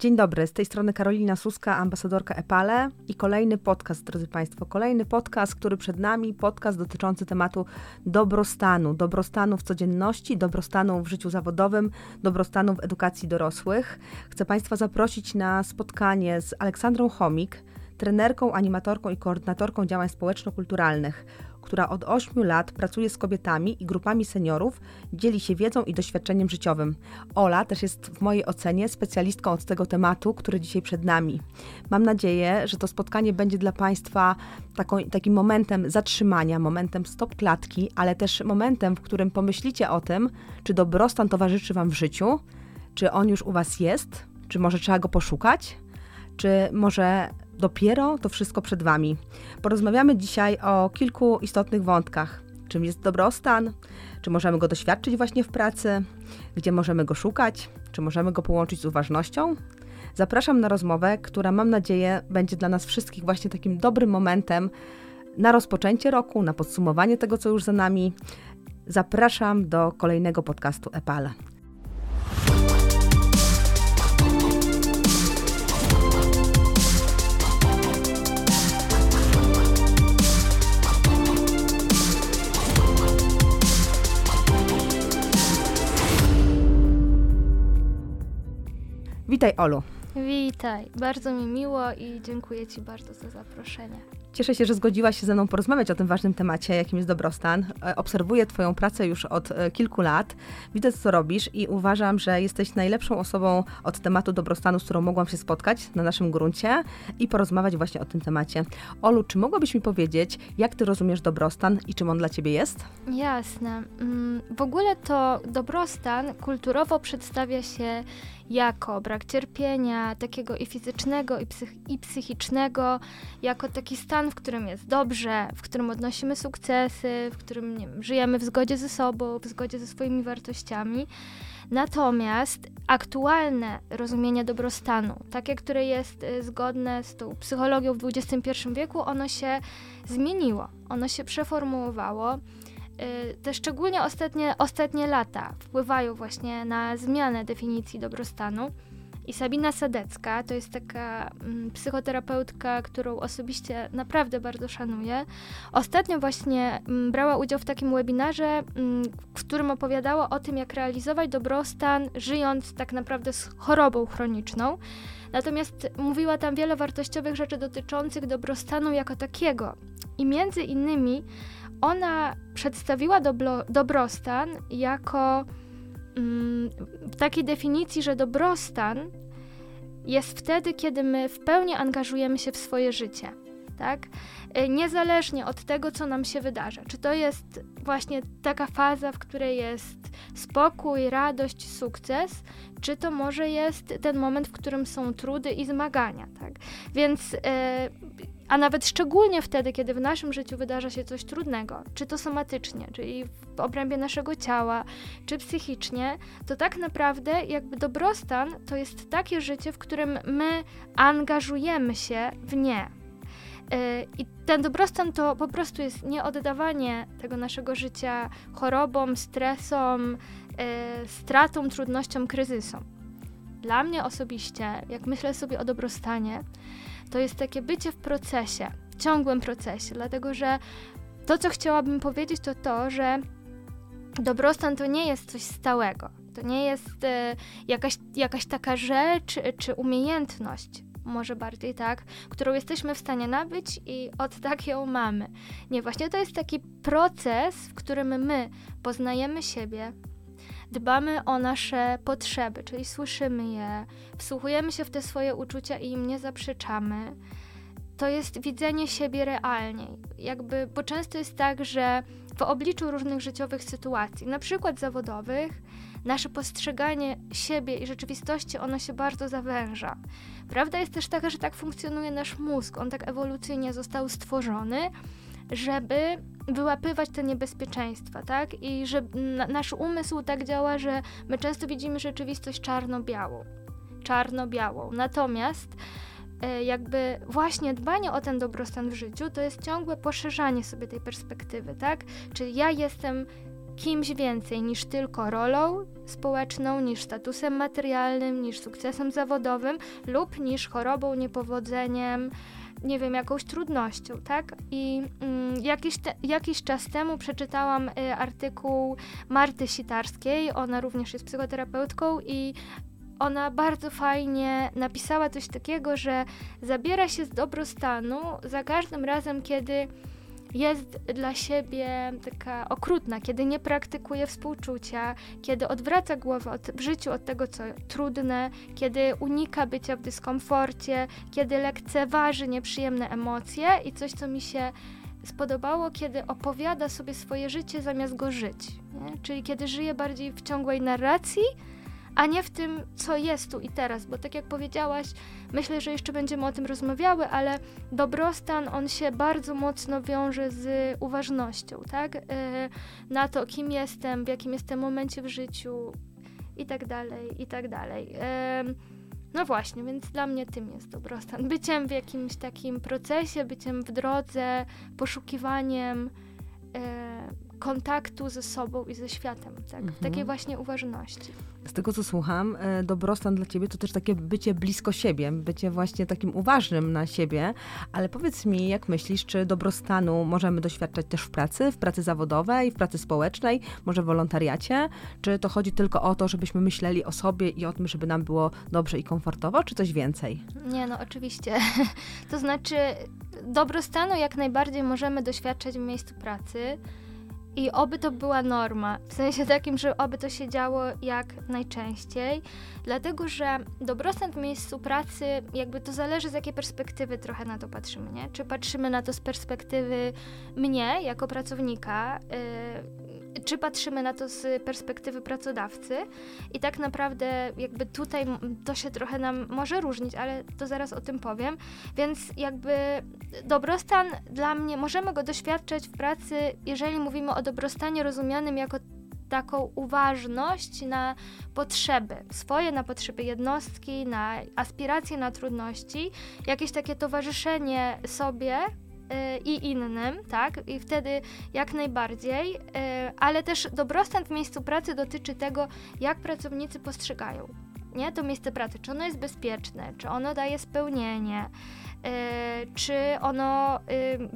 Dzień dobry, z tej strony Karolina Suska, ambasadorka EPALE i kolejny podcast, drodzy Państwo, kolejny podcast, który przed nami, podcast dotyczący tematu dobrostanu, dobrostanu w codzienności, dobrostanu w życiu zawodowym, dobrostanu w edukacji dorosłych. Chcę Państwa zaprosić na spotkanie z Aleksandrą Chomik, trenerką, animatorką i koordynatorką działań społeczno-kulturalnych która od 8 lat pracuje z kobietami i grupami seniorów, dzieli się wiedzą i doświadczeniem życiowym. Ola też jest w mojej ocenie specjalistką od tego tematu, który dzisiaj przed nami. Mam nadzieję, że to spotkanie będzie dla Państwa taką, takim momentem zatrzymania, momentem stop klatki, ale też momentem, w którym pomyślicie o tym, czy dobrostan towarzyszy Wam w życiu, czy on już u Was jest, czy może trzeba go poszukać, czy może dopiero to wszystko przed Wami. Porozmawiamy dzisiaj o kilku istotnych wątkach. Czym jest dobrostan? Czy możemy go doświadczyć właśnie w pracy? Gdzie możemy go szukać? Czy możemy go połączyć z uważnością? Zapraszam na rozmowę, która mam nadzieję będzie dla nas wszystkich właśnie takim dobrym momentem na rozpoczęcie roku, na podsumowanie tego, co już za nami. Zapraszam do kolejnego podcastu EPAL. Witaj, Olu. Witaj, bardzo mi miło i dziękuję Ci bardzo za zaproszenie. Cieszę się, że zgodziłaś się ze mną porozmawiać o tym ważnym temacie, jakim jest dobrostan. E, obserwuję Twoją pracę już od e, kilku lat. Widzę, co robisz i uważam, że jesteś najlepszą osobą od tematu dobrostanu, z którą mogłam się spotkać na naszym gruncie i porozmawiać właśnie o tym temacie. Olu, czy mogłabyś mi powiedzieć, jak Ty rozumiesz dobrostan i czym on dla Ciebie jest? Jasne. Mm, w ogóle to dobrostan kulturowo przedstawia się jako brak cierpienia, takiego i fizycznego, i, psych i psychicznego, jako taki stan, w którym jest dobrze, w którym odnosimy sukcesy, w którym wiem, żyjemy w zgodzie ze sobą, w zgodzie ze swoimi wartościami. Natomiast aktualne rozumienie dobrostanu, takie, które jest y, zgodne z tą psychologią w XXI wieku, ono się zmieniło, ono się przeformułowało. Y, te szczególnie ostatnie, ostatnie lata wpływają właśnie na zmianę definicji dobrostanu. I Sabina Sadecka to jest taka mm, psychoterapeutka, którą osobiście naprawdę bardzo szanuję. Ostatnio właśnie mm, brała udział w takim webinarze, mm, w którym opowiadała o tym, jak realizować dobrostan, żyjąc tak naprawdę z chorobą chroniczną. Natomiast mówiła tam wiele wartościowych rzeczy dotyczących dobrostanu jako takiego. I między innymi ona przedstawiła dobro, dobrostan jako mm, takiej definicji, że dobrostan jest wtedy, kiedy my w pełni angażujemy się w swoje życie. Tak? E, niezależnie od tego, co nam się wydarza. Czy to jest właśnie taka faza, w której jest spokój, radość, sukces, czy to może jest ten moment, w którym są trudy i zmagania. Tak? Więc e, a nawet szczególnie wtedy, kiedy w naszym życiu wydarza się coś trudnego, czy to somatycznie, czyli w obrębie naszego ciała, czy psychicznie, to tak naprawdę jakby dobrostan to jest takie życie, w którym my angażujemy się w nie. Y, I ten dobrostan to po prostu jest nieoddawanie tego naszego życia chorobom, stresom, y, stratom, trudnościom, kryzysom. Dla mnie osobiście, jak myślę sobie o dobrostanie, to jest takie bycie w procesie, ciągłym procesie, dlatego że to, co chciałabym powiedzieć, to to, że dobrostan to nie jest coś stałego. To nie jest e, jakaś, jakaś taka rzecz czy umiejętność, może bardziej tak, którą jesteśmy w stanie nabyć i od tak ją mamy. Nie, właśnie to jest taki proces, w którym my poznajemy siebie, dbamy o nasze potrzeby, czyli słyszymy je, wsłuchujemy się w te swoje uczucia i im nie zaprzeczamy. To jest widzenie siebie realniej. Jakby, bo często jest tak, że w obliczu różnych życiowych sytuacji, na przykład zawodowych, nasze postrzeganie siebie i rzeczywistości, ono się bardzo zawęża. Prawda jest też taka, że tak funkcjonuje nasz mózg. On tak ewolucyjnie został stworzony, żeby wyłapywać te niebezpieczeństwa, tak? I że nasz umysł tak działa, że my często widzimy rzeczywistość czarno-białą. Czarno-białą. Natomiast e, jakby właśnie dbanie o ten dobrostan w życiu to jest ciągłe poszerzanie sobie tej perspektywy, tak? Czyli ja jestem kimś więcej niż tylko rolą społeczną, niż statusem materialnym, niż sukcesem zawodowym lub niż chorobą, niepowodzeniem, nie wiem, jakąś trudnością, tak? I mm, jakiś, te, jakiś czas temu przeczytałam y, artykuł Marty Sitarskiej, ona również jest psychoterapeutką i ona bardzo fajnie napisała coś takiego, że zabiera się z dobrostanu za każdym razem, kiedy jest dla siebie taka okrutna, kiedy nie praktykuje współczucia, kiedy odwraca głowę od, w życiu od tego, co trudne, kiedy unika bycia w dyskomforcie, kiedy lekceważy nieprzyjemne emocje i coś, co mi się spodobało, kiedy opowiada sobie swoje życie zamiast go żyć. Nie? Czyli kiedy żyje bardziej w ciągłej narracji, a nie w tym, co jest tu i teraz, bo tak jak powiedziałaś, myślę, że jeszcze będziemy o tym rozmawiały, ale dobrostan on się bardzo mocno wiąże z uważnością, tak? Yy, na to, kim jestem, w jakim jestem momencie w życiu i tak dalej, i tak dalej. Yy, no właśnie, więc dla mnie tym jest dobrostan. Byciem w jakimś takim procesie, byciem w drodze, poszukiwaniem. Yy, kontaktu ze sobą i ze światem, tak? Mhm. Takiej właśnie uważności. Z tego, co słucham, e, dobrostan dla ciebie to też takie bycie blisko siebie, bycie właśnie takim uważnym na siebie, ale powiedz mi, jak myślisz, czy dobrostanu możemy doświadczać też w pracy, w pracy zawodowej, w pracy społecznej, może w wolontariacie? Czy to chodzi tylko o to, żebyśmy myśleli o sobie i o tym, żeby nam było dobrze i komfortowo, czy coś więcej? Nie, no oczywiście. to znaczy, dobrostanu jak najbardziej możemy doświadczać w miejscu pracy, i oby to była norma, w sensie takim, że oby to się działo jak najczęściej, dlatego że dobrostan w miejscu pracy, jakby to zależy z jakiej perspektywy trochę na to patrzymy, nie? Czy patrzymy na to z perspektywy mnie jako pracownika, yy, czy patrzymy na to z perspektywy pracodawcy i tak naprawdę jakby tutaj to się trochę nam może różnić, ale to zaraz o tym powiem. Więc jakby dobrostan dla mnie, możemy go doświadczać w pracy, jeżeli mówimy o dobrostanie rozumianym jako taką uważność na potrzeby swoje, na potrzeby jednostki, na aspiracje, na trudności, jakieś takie towarzyszenie sobie i innym, tak? I wtedy jak najbardziej, y, ale też dobrostan w miejscu pracy dotyczy tego, jak pracownicy postrzegają nie? to miejsce pracy, czy ono jest bezpieczne, czy ono daje spełnienie, y, czy ono,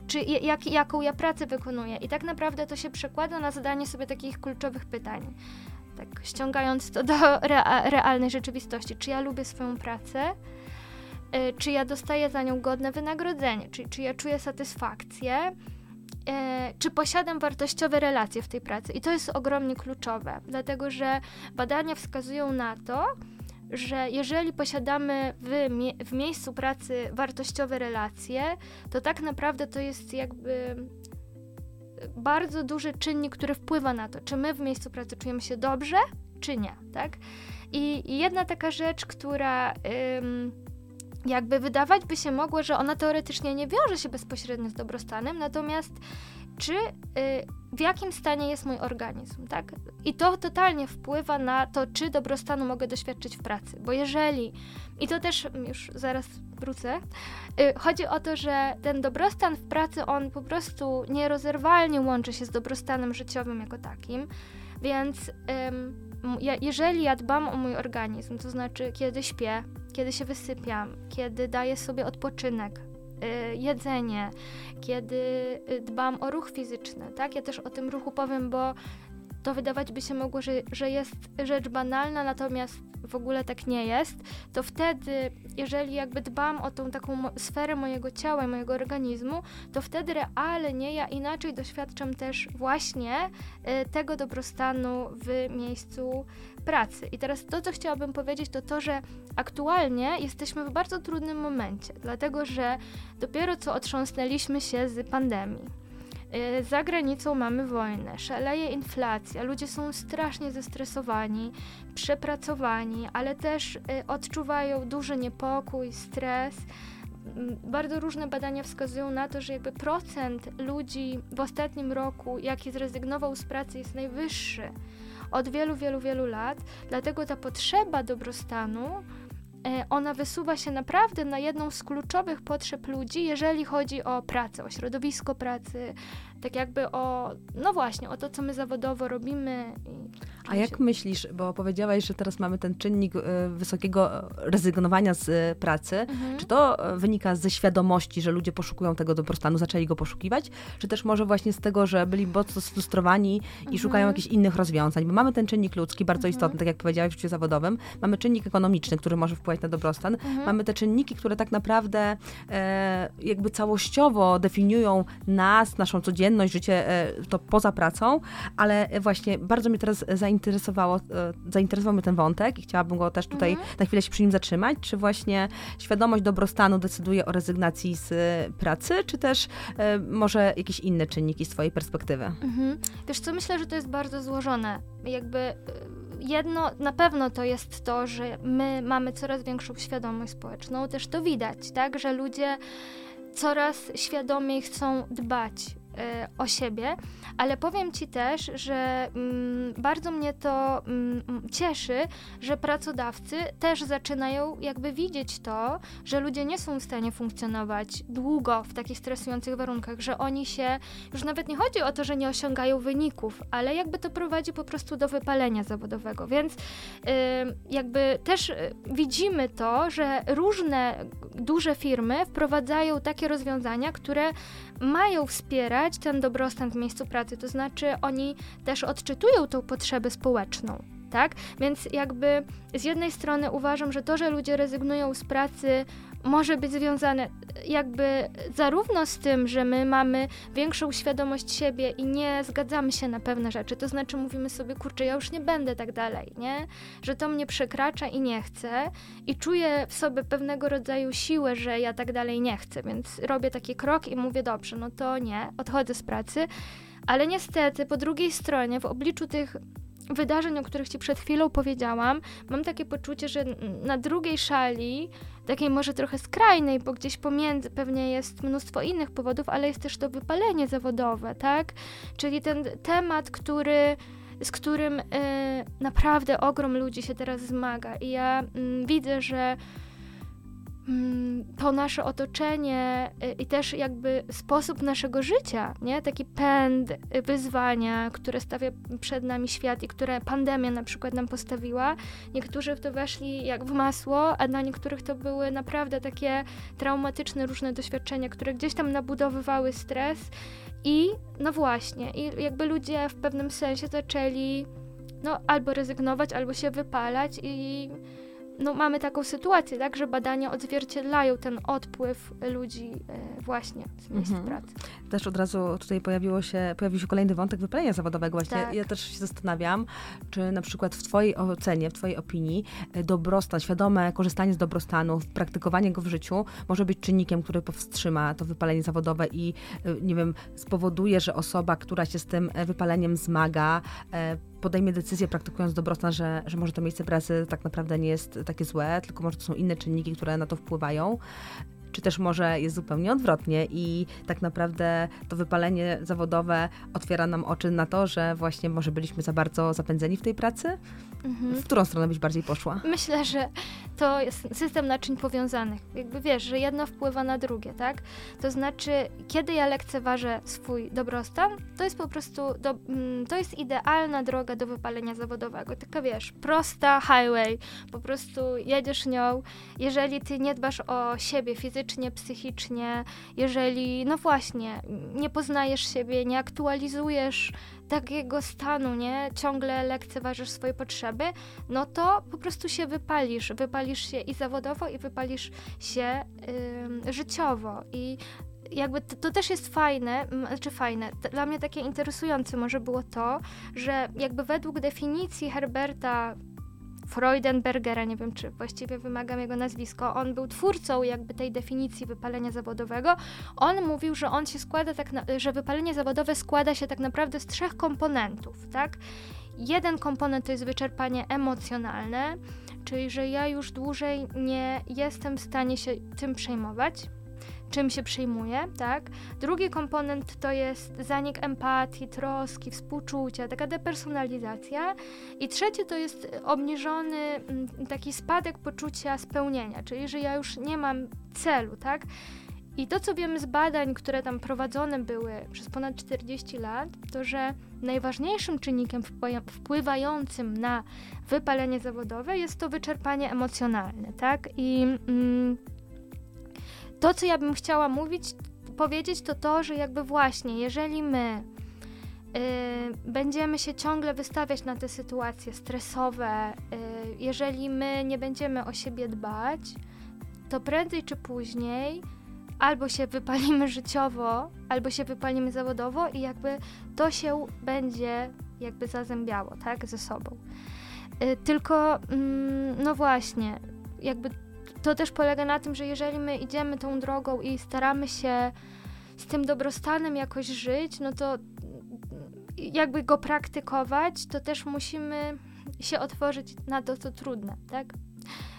czy jak, jaką ja pracę wykonuję. I tak naprawdę to się przekłada na zadanie sobie takich kluczowych pytań. Tak ściągając to do realnej rzeczywistości. Czy ja lubię swoją pracę? E, czy ja dostaję za nią godne wynagrodzenie, czy, czy ja czuję satysfakcję, e, czy posiadam wartościowe relacje w tej pracy. I to jest ogromnie kluczowe, dlatego że badania wskazują na to, że jeżeli posiadamy w, w miejscu pracy wartościowe relacje, to tak naprawdę to jest jakby bardzo duży czynnik, który wpływa na to, czy my w miejscu pracy czujemy się dobrze, czy nie, tak? I jedna taka rzecz, która jakby wydawać by się mogło, że ona teoretycznie nie wiąże się bezpośrednio z dobrostanem, natomiast czy y, w jakim stanie jest mój organizm, tak? I to totalnie wpływa na to, czy dobrostanu mogę doświadczyć w pracy, bo jeżeli, i to też już zaraz wrócę, y, chodzi o to, że ten dobrostan w pracy, on po prostu nierozerwalnie łączy się z dobrostanem życiowym jako takim, więc ja, jeżeli ja dbam o mój organizm, to znaczy kiedy śpię, kiedy się wysypiam, kiedy daję sobie odpoczynek, y, jedzenie, kiedy y, dbam o ruch fizyczny, tak? Ja też o tym ruchu powiem, bo to wydawać by się mogło, że, że jest rzecz banalna, natomiast w ogóle tak nie jest, to wtedy, jeżeli jakby dbam o tą taką sferę mojego ciała i mojego organizmu, to wtedy realnie ja inaczej doświadczam też właśnie y, tego dobrostanu w miejscu pracy. I teraz to, co chciałabym powiedzieć, to to, że aktualnie jesteśmy w bardzo trudnym momencie, dlatego że dopiero co otrząsnęliśmy się z pandemii. Y, za granicą mamy wojnę, szaleje inflacja, ludzie są strasznie zestresowani, przepracowani, ale też y, odczuwają duży niepokój, stres. Bardzo różne badania wskazują na to, że jakby procent ludzi w ostatnim roku, jaki zrezygnował z pracy, jest najwyższy od wielu, wielu, wielu lat. Dlatego ta potrzeba dobrostanu ona wysuwa się naprawdę na jedną z kluczowych potrzeb ludzi, jeżeli chodzi o pracę, o środowisko pracy, tak jakby o, no właśnie, o to, co my zawodowo robimy. A jak myślisz, bo powiedziałaś, że teraz mamy ten czynnik y, wysokiego rezygnowania z y, pracy, mhm. czy to y, wynika ze świadomości, że ludzie poszukują tego dobrostanu, zaczęli go poszukiwać, czy też może właśnie z tego, że byli mocno sfrustrowani mhm. i szukają jakichś innych rozwiązań? Bo mamy ten czynnik ludzki, bardzo mhm. istotny, tak jak powiedziałaś w życiu zawodowym, mamy czynnik ekonomiczny, który może wpływać na dobrostan, mhm. mamy te czynniki, które tak naprawdę e, jakby całościowo definiują nas, naszą codzienność, życie e, to poza pracą, ale właśnie bardzo mnie teraz zainteresowało, e, zainteresował mnie ten wątek i chciałabym go też tutaj mhm. na chwilę się przy nim zatrzymać, czy właśnie świadomość dobrostanu decyduje o rezygnacji z pracy, czy też e, może jakieś inne czynniki z twojej perspektywy? Mhm. Wiesz co, myślę, że to jest bardzo złożone. Jakby e, jedno na pewno to jest to, że my mamy coraz większą świadomość społeczną, też to widać, tak, że ludzie coraz świadomiej chcą dbać o siebie, ale powiem Ci też, że mm, bardzo mnie to mm, cieszy, że pracodawcy też zaczynają jakby widzieć to, że ludzie nie są w stanie funkcjonować długo w takich stresujących warunkach, że oni się, już nawet nie chodzi o to, że nie osiągają wyników, ale jakby to prowadzi po prostu do wypalenia zawodowego, więc y, jakby też y, widzimy to, że różne duże firmy wprowadzają takie rozwiązania, które mają wspierać ten dobrostan w miejscu pracy, to znaczy oni też odczytują tą potrzebę społeczną. Tak? Więc jakby z jednej strony uważam, że to, że ludzie rezygnują z pracy może być związane jakby zarówno z tym, że my mamy większą świadomość siebie i nie zgadzamy się na pewne rzeczy, to znaczy mówimy sobie, kurczę, ja już nie będę tak dalej, nie? Że to mnie przekracza i nie chcę i czuję w sobie pewnego rodzaju siłę, że ja tak dalej nie chcę, więc robię taki krok i mówię, dobrze, no to nie, odchodzę z pracy, ale niestety po drugiej stronie, w obliczu tych wydarzeń, o których Ci przed chwilą powiedziałam, mam takie poczucie, że na drugiej szali, takiej może trochę skrajnej, bo gdzieś pomiędzy pewnie jest mnóstwo innych powodów, ale jest też to wypalenie zawodowe, tak? Czyli ten temat, który z którym y, naprawdę ogrom ludzi się teraz zmaga. I ja y, widzę, że to nasze otoczenie y, i też jakby sposób naszego życia, nie? Taki pęd, y, wyzwania, które stawia przed nami świat i które pandemia na przykład nam postawiła. Niektórzy w to weszli jak w masło, a dla niektórych to były naprawdę takie traumatyczne różne doświadczenia, które gdzieś tam nabudowywały stres i no właśnie, i jakby ludzie w pewnym sensie zaczęli no albo rezygnować, albo się wypalać i no, mamy taką sytuację, tak, że badania odzwierciedlają ten odpływ ludzi e, właśnie z miejsc mhm. pracy. Też od razu tutaj pojawiło się, pojawił się kolejny wątek wypalenia zawodowego. Właśnie tak. ja też się zastanawiam, czy na przykład w Twojej ocenie, w Twojej opinii e, dobrostan, świadome korzystanie z dobrostanu, praktykowanie go w życiu może być czynnikiem, który powstrzyma to wypalenie zawodowe i, e, nie wiem, spowoduje, że osoba, która się z tym wypaleniem zmaga, podejmie decyzję praktykując dobrostan, że, że może to miejsce pracy tak naprawdę nie jest takie złe, tylko może to są inne czynniki, które na to wpływają czy też może jest zupełnie odwrotnie i tak naprawdę to wypalenie zawodowe otwiera nam oczy na to, że właśnie może byliśmy za bardzo zapędzeni w tej pracy? Mhm. W którą stronę byś bardziej poszła? Myślę, że to jest system naczyń powiązanych. Jakby wiesz, że jedno wpływa na drugie, tak? To znaczy, kiedy ja lekceważę swój dobrostan, to jest po prostu, do, mm, to jest idealna droga do wypalenia zawodowego. Taka wiesz, prosta highway, po prostu jedziesz nią. Jeżeli ty nie dbasz o siebie fizycznie, psychicznie, jeżeli, no właśnie, nie poznajesz siebie, nie aktualizujesz takiego stanu, nie, ciągle lekceważysz swoje potrzeby, no to po prostu się wypalisz. Wypalisz się i zawodowo, i wypalisz się yy, życiowo. I jakby to, to, też jest fajne, znaczy fajne, dla mnie takie interesujące może było to, że jakby według definicji Herberta Freudenbergera, nie wiem czy właściwie wymagam jego nazwisko, on był twórcą jakby tej definicji wypalenia zawodowego. On mówił, że on się składa tak, na, że wypalenie zawodowe składa się tak naprawdę z trzech komponentów, tak? Jeden komponent to jest wyczerpanie emocjonalne, czyli że ja już dłużej nie jestem w stanie się tym przejmować, czym się przyjmuje, tak? Drugi komponent to jest zanik empatii, troski, współczucia, taka depersonalizacja. I trzeci to jest obniżony mm, taki spadek poczucia spełnienia, czyli że ja już nie mam celu, tak? I to, co wiemy z badań, które tam prowadzone były przez ponad 40 lat, to że najważniejszym czynnikiem wpływającym na wypalenie zawodowe jest to wyczerpanie emocjonalne, tak? I mm, to, co ja bym chciała mówić, powiedzieć, to to, że jakby właśnie, jeżeli my y, będziemy się ciągle wystawiać na te sytuacje stresowe, y, jeżeli my nie będziemy o siebie dbać, to prędzej czy później albo się wypalimy życiowo, albo się wypalimy zawodowo i jakby to się będzie jakby zazębiało, tak, ze sobą. Y, tylko, mm, no właśnie, jakby to też polega na tym, że jeżeli my idziemy tą drogą i staramy się z tym dobrostanem jakoś żyć, no to jakby go praktykować, to też musimy się otworzyć na to, co trudne, tak?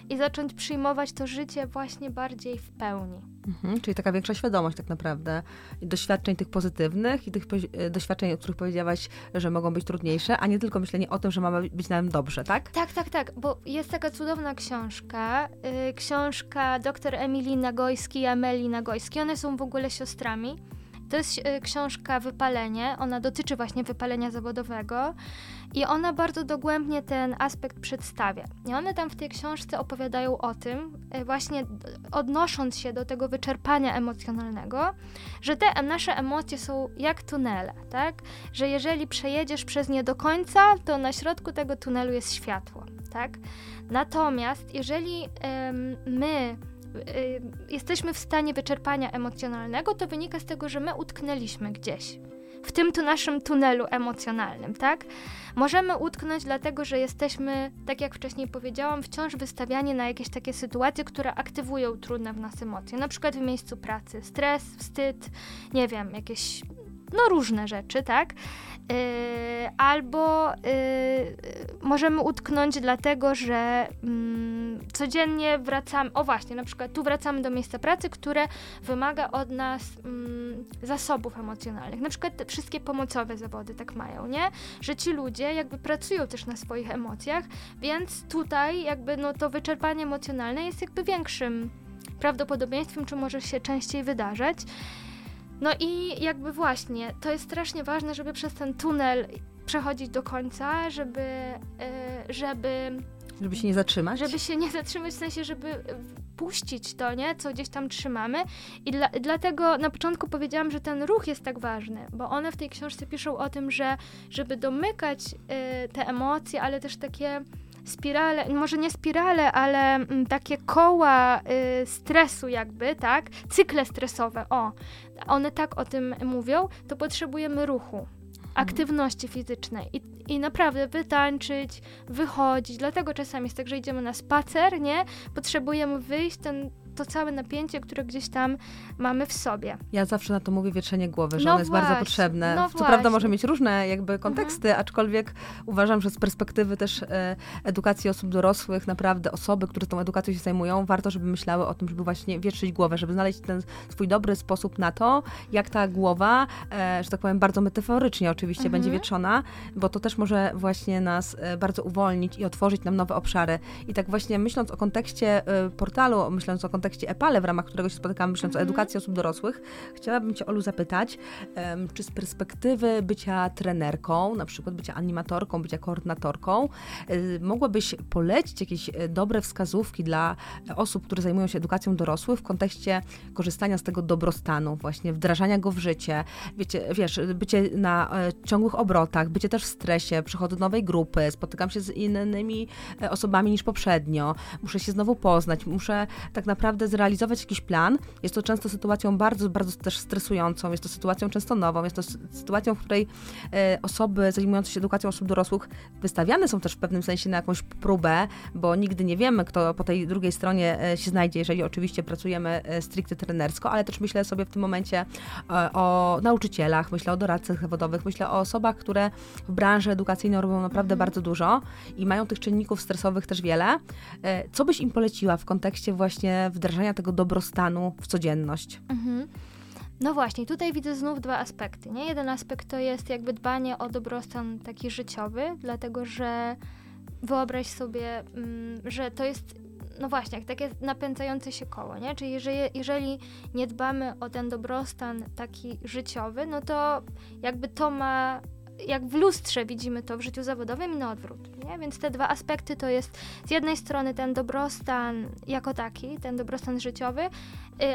I zacząć przyjmować to życie właśnie bardziej w pełni. Mhm, czyli taka większa świadomość tak naprawdę doświadczeń tych pozytywnych i tych e, doświadczeń, o których powiedziałaś, że mogą być trudniejsze, a nie tylko myślenie o tym, że ma być nam dobrze, tak? Tak, tak, tak, bo jest taka cudowna książka, yy, książka dr Emilii Nagojski i Amelii Nagojski, one są w ogóle siostrami. To jest y, książka Wypalenie. Ona dotyczy właśnie wypalenia zawodowego i ona bardzo dogłębnie ten aspekt przedstawia. I one tam w tej książce opowiadają o tym, y, właśnie odnosząc się do tego wyczerpania emocjonalnego, że te nasze emocje są jak tunele, tak? Że jeżeli przejedziesz przez nie do końca, to na środku tego tunelu jest światło, tak? Natomiast jeżeli ym, my Y, jesteśmy w stanie wyczerpania emocjonalnego, to wynika z tego, że my utknęliśmy gdzieś. W tym tu naszym tunelu emocjonalnym, tak? Możemy utknąć dlatego, że jesteśmy, tak jak wcześniej powiedziałam, wciąż wystawiani na jakieś takie sytuacje, które aktywują trudne w nas emocje. Na przykład w miejscu pracy. Stres, wstyd, nie wiem, jakieś no różne rzeczy, tak? Yy, albo yy, możemy utknąć dlatego, że yy, codziennie wracamy, o właśnie, na przykład tu wracamy do miejsca pracy, które wymaga od nas mm, zasobów emocjonalnych. Na przykład wszystkie pomocowe zawody tak mają, nie? Że ci ludzie jakby pracują też na swoich emocjach, więc tutaj jakby no to wyczerpanie emocjonalne jest jakby większym prawdopodobieństwem, czy może się częściej wydarzać. No i jakby właśnie, to jest strasznie ważne, żeby przez ten tunel przechodzić do końca, żeby, e, żeby żeby się nie zatrzymać? Żeby się nie zatrzymać, w sensie, żeby puścić to, nie? Co gdzieś tam trzymamy. I dla, dlatego na początku powiedziałam, że ten ruch jest tak ważny, bo one w tej książce piszą o tym, że żeby domykać y, te emocje, ale też takie spirale, może nie spirale, ale m, mm, takie koła y, stresu jakby, tak? Cykle stresowe, o. One tak o tym mówią, to potrzebujemy ruchu mhm. aktywności fizycznej i, i naprawdę wytańczyć, wychodzić. Dlatego czasami jest tak, że idziemy na spacer, nie? Potrzebujemy wyjść, ten to całe napięcie, które gdzieś tam mamy w sobie. Ja zawsze na to mówię wietrzenie głowy, że no ono jest właśnie, bardzo potrzebne. No Co właśnie. prawda może mieć różne jakby mhm. konteksty, mhm. aczkolwiek uważam, że z perspektywy też e, edukacji osób dorosłych, naprawdę osoby, które tą edukacją się zajmują, warto, żeby myślały o tym, żeby właśnie wietrzyć głowę, żeby znaleźć ten swój dobry sposób na to, jak ta głowa, e, że tak powiem bardzo metaforycznie oczywiście, mhm. będzie wietrzona, bo to też może właśnie nas e, bardzo uwolnić i otworzyć nam nowe obszary. I tak właśnie myśląc o kontekście e, portalu, myśląc o kontekście kontekście EPALE, w ramach którego się spotykamy, myśląc o edukacji osób dorosłych, chciałabym Cię, Olu, zapytać, um, czy z perspektywy bycia trenerką, na przykład bycia animatorką, bycia koordynatorką, y, mogłabyś polecić jakieś e, dobre wskazówki dla osób, które zajmują się edukacją dorosłych w kontekście korzystania z tego dobrostanu, właśnie wdrażania go w życie, wiecie, wiesz, bycie na e, ciągłych obrotach, bycie też w stresie, przychodzę do nowej grupy, spotykam się z innymi osobami niż poprzednio, muszę się znowu poznać, muszę tak naprawdę naprawdę zrealizować jakiś plan. Jest to często sytuacją bardzo, bardzo też stresującą, jest to sytuacją często nową, jest to sytuacją, w której e, osoby zajmujące się edukacją osób dorosłych wystawiane są też w pewnym sensie na jakąś próbę, bo nigdy nie wiemy, kto po tej drugiej stronie e, się znajdzie, jeżeli oczywiście pracujemy e, stricte trenersko, ale też myślę sobie w tym momencie e, o nauczycielach, myślę o doradcach zawodowych, myślę o osobach, które w branży edukacyjnej robią naprawdę mhm. bardzo dużo i mają tych czynników stresowych też wiele. Co byś im poleciła w kontekście właśnie wdrażania wdrażania tego dobrostanu w codzienność. Mhm. No właśnie, tutaj widzę znów dwa aspekty. Nie? Jeden aspekt to jest jakby dbanie o dobrostan taki życiowy, dlatego że wyobraź sobie, mm, że to jest no właśnie, takie napędzające się koło, nie? Czyli jeżeli, jeżeli nie dbamy o ten dobrostan taki życiowy, no to jakby to ma jak w lustrze widzimy to w życiu zawodowym i na odwrót. Nie? Więc te dwa aspekty to jest z jednej strony ten dobrostan jako taki, ten dobrostan życiowy, y,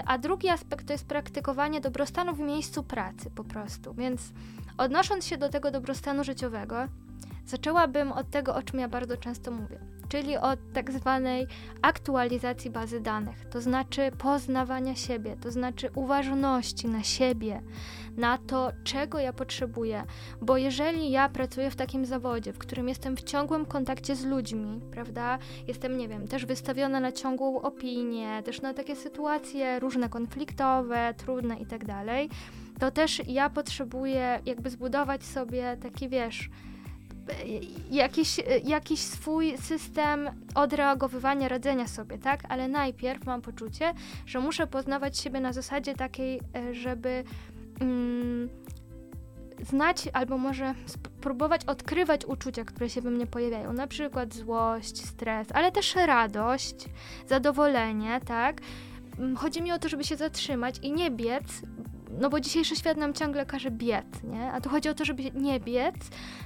a drugi aspekt to jest praktykowanie dobrostanu w miejscu pracy po prostu. Więc odnosząc się do tego dobrostanu życiowego, zaczęłabym od tego, o czym ja bardzo często mówię czyli od tak zwanej aktualizacji bazy danych, to znaczy poznawania siebie, to znaczy uważności na siebie, na to, czego ja potrzebuję. Bo jeżeli ja pracuję w takim zawodzie, w którym jestem w ciągłym kontakcie z ludźmi, prawda, jestem, nie wiem, też wystawiona na ciągłą opinię, też na takie sytuacje różne konfliktowe, trudne i tak dalej, to też ja potrzebuję jakby zbudować sobie taki, wiesz, jakiś, jakiś swój system odreagowywania, radzenia sobie, tak? Ale najpierw mam poczucie, że muszę poznawać siebie na zasadzie takiej, e, żeby mm, znać albo może spróbować odkrywać uczucia, które się we mnie pojawiają, na przykład złość, stres, ale też radość, zadowolenie, tak? Mm, chodzi mi o to, żeby się zatrzymać i nie biec, no bo dzisiejszy świat nam ciągle każe biec, nie? A tu chodzi o to, żeby nie biec,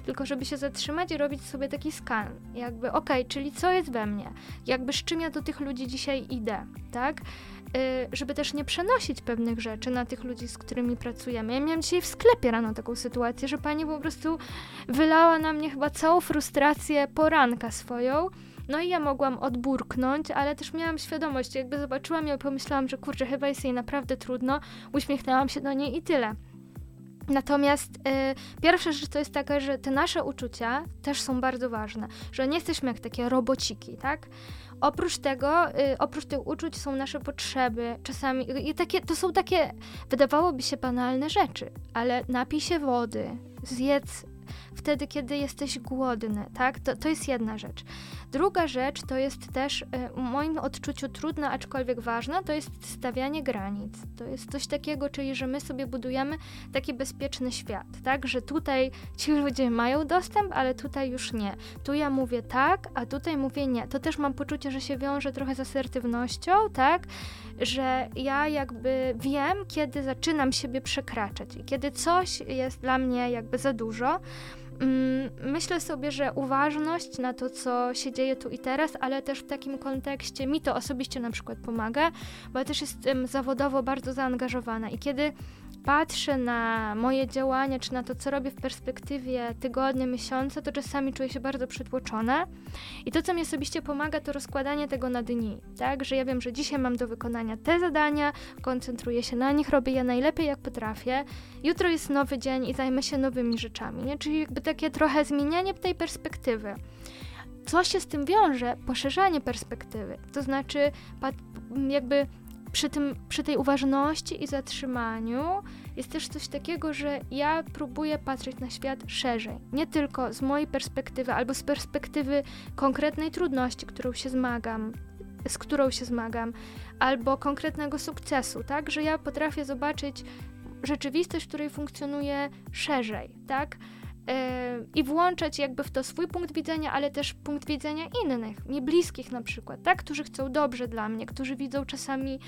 tylko żeby się zatrzymać i robić sobie taki skan. Jakby, okej, okay, czyli co jest we mnie? Jakby z czym ja do tych ludzi dzisiaj idę, tak? Yy, żeby też nie przenosić pewnych rzeczy na tych ludzi, z którymi pracujemy. Ja miałam dzisiaj w sklepie rano taką sytuację, że pani po prostu wylała na mnie chyba całą frustrację poranka swoją, no i ja mogłam odburknąć, ale też miałam świadomość, jakby zobaczyłam ją pomyślałam, że kurczę, chyba jest jej naprawdę trudno, uśmiechnęłam się do niej i tyle. Natomiast y, pierwsza rzecz to jest taka, że te nasze uczucia też są bardzo ważne, że nie jesteśmy jak takie robociki, tak? Oprócz tego, y, oprócz tych uczuć są nasze potrzeby, czasami i takie, to są takie, wydawałoby się banalne rzeczy, ale napij się wody, zjedz wtedy, kiedy jesteś głodny, tak? To, to jest jedna rzecz. Druga rzecz to jest też y, w moim odczuciu trudna, aczkolwiek ważna, to jest stawianie granic. To jest coś takiego, czyli że my sobie budujemy taki bezpieczny świat, tak? Że tutaj ci ludzie mają dostęp, ale tutaj już nie. Tu ja mówię tak, a tutaj mówię nie. To też mam poczucie, że się wiąże trochę z asertywnością, tak? Że ja jakby wiem, kiedy zaczynam siebie przekraczać i kiedy coś jest dla mnie jakby za dużo. Mm, myślę sobie, że uważność na to, co się dzieje tu i teraz, ale też w takim kontekście mi to osobiście na przykład pomaga, bo ja też jestem zawodowo bardzo zaangażowana i kiedy patrzę na moje działania, czy na to, co robię w perspektywie tygodnia, miesiąca, to czasami czuję się bardzo przytłoczona. I to, co mi osobiście pomaga, to rozkładanie tego na dni, tak? Że ja wiem, że dzisiaj mam do wykonania te zadania, koncentruję się na nich, robię je najlepiej, jak potrafię. Jutro jest nowy dzień i zajmę się nowymi rzeczami, nie? Czyli jakby takie trochę zmienianie tej perspektywy. Co się z tym wiąże? Poszerzanie perspektywy. To znaczy, jakby przy, tym, przy tej uważności i zatrzymaniu jest też coś takiego, że ja próbuję patrzeć na świat szerzej. Nie tylko z mojej perspektywy albo z perspektywy konkretnej trudności, którą się zmagam, z którą się zmagam, albo konkretnego sukcesu, tak? Że ja potrafię zobaczyć rzeczywistość, w której funkcjonuję szerzej, tak? I włączać jakby w to swój punkt widzenia, ale też punkt widzenia innych, mi bliskich na przykład, tak, którzy chcą dobrze dla mnie, którzy widzą czasami